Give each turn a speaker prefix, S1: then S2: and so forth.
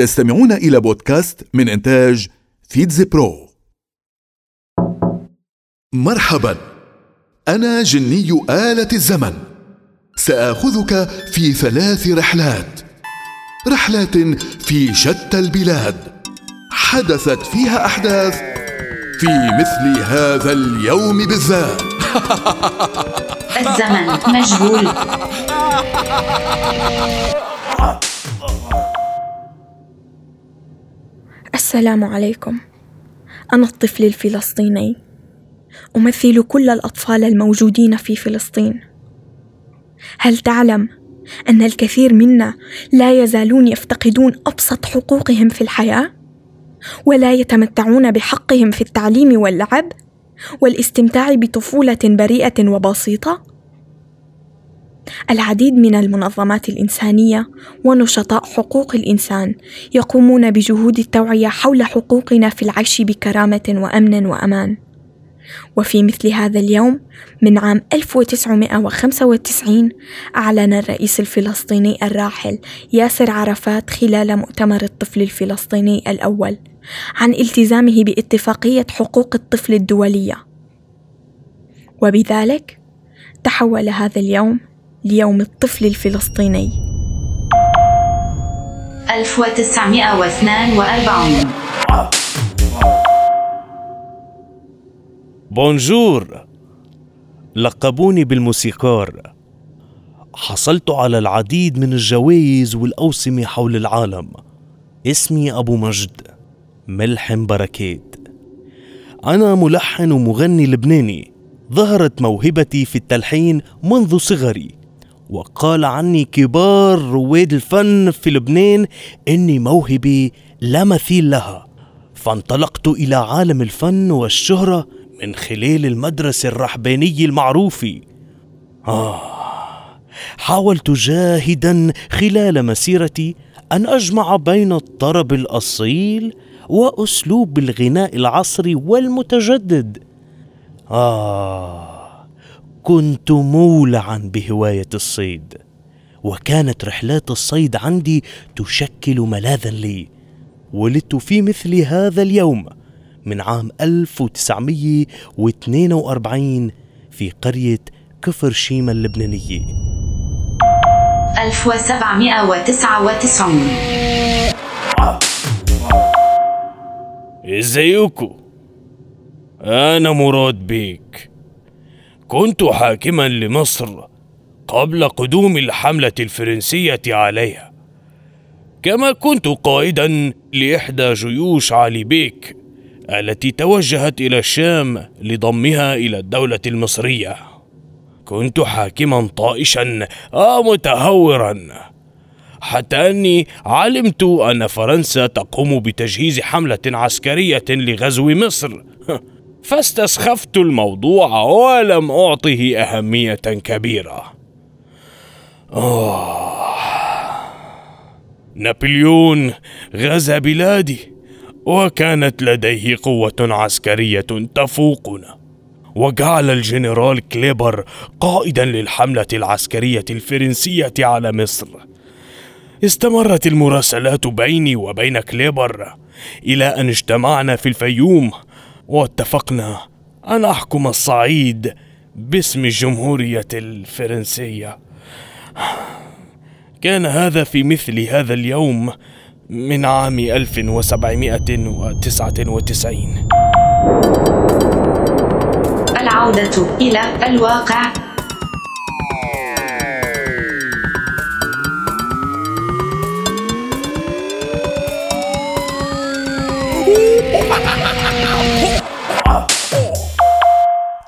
S1: تستمعون إلى بودكاست من إنتاج فيتز برو. مرحبا. أنا جني آلة الزمن. سآخذك في ثلاث رحلات. رحلات في شتى البلاد. حدثت فيها أحداث في مثل هذا اليوم بالذات.
S2: الزمن مجهول.
S3: السلام عليكم أنا الطفل الفلسطيني أمثل كل الأطفال الموجودين في فلسطين هل تعلم أن الكثير منا لا يزالون يفتقدون أبسط حقوقهم في الحياة؟ ولا يتمتعون بحقهم في التعليم واللعب والاستمتاع بطفولة بريئة وبسيطة؟ العديد من المنظمات الإنسانية ونشطاء حقوق الإنسان يقومون بجهود التوعية حول حقوقنا في العيش بكرامة وأمن وأمان. وفي مثل هذا اليوم من عام 1995 أعلن الرئيس الفلسطيني الراحل ياسر عرفات خلال مؤتمر الطفل الفلسطيني الأول عن التزامه باتفاقية حقوق الطفل الدولية. وبذلك تحول هذا اليوم ليوم الطفل الفلسطيني.
S2: 1942
S4: بونجور. لقبوني بالموسيقار. حصلت على العديد من الجوائز والأوسمة حول العالم. اسمي أبو مجد. ملحم بركات. أنا ملحن ومغني لبناني. ظهرت موهبتي في التلحين منذ صغري. وقال عني كبار رواد الفن في لبنان إني موهبه لا مثيل لها. فانطلقت إلى عالم الفن والشهرة من خلال المدرسة الرحبانية المعروفة. آه حاولت جاهدا خلال مسيرتي أن أجمع بين الطرب الأصيل وأسلوب الغناء العصري والمتجدد. آه كنت مولعا بهواية الصيد وكانت رحلات الصيد عندي تشكل ملاذا لي ولدت في مثل هذا اليوم من عام 1942 في قرية كفر شيما اللبنانية
S2: 1799
S4: ازيكم أنا مراد بيك. كنت حاكما لمصر قبل قدوم الحملة الفرنسية عليها. كما كنت قائدا لإحدى جيوش علي بيك التي توجهت إلى الشام لضمها إلى الدولة المصرية. كنت حاكما طائشا متهورا حتى أني علمت أن فرنسا تقوم بتجهيز حملة عسكرية لغزو مصر. فاستسخفت الموضوع ولم أعطه أهمية كبيرة. أوه. نابليون غزا بلادي وكانت لديه قوة عسكرية تفوقنا. وجعل الجنرال كليبر قائدا للحملة العسكرية الفرنسية على مصر. استمرت المراسلات بيني وبين كليبر إلى أن اجتمعنا في الفيوم واتفقنا أن أحكم الصعيد باسم الجمهورية الفرنسية. كان هذا في مثل هذا اليوم من عام 1799
S2: العودة إلى الواقع.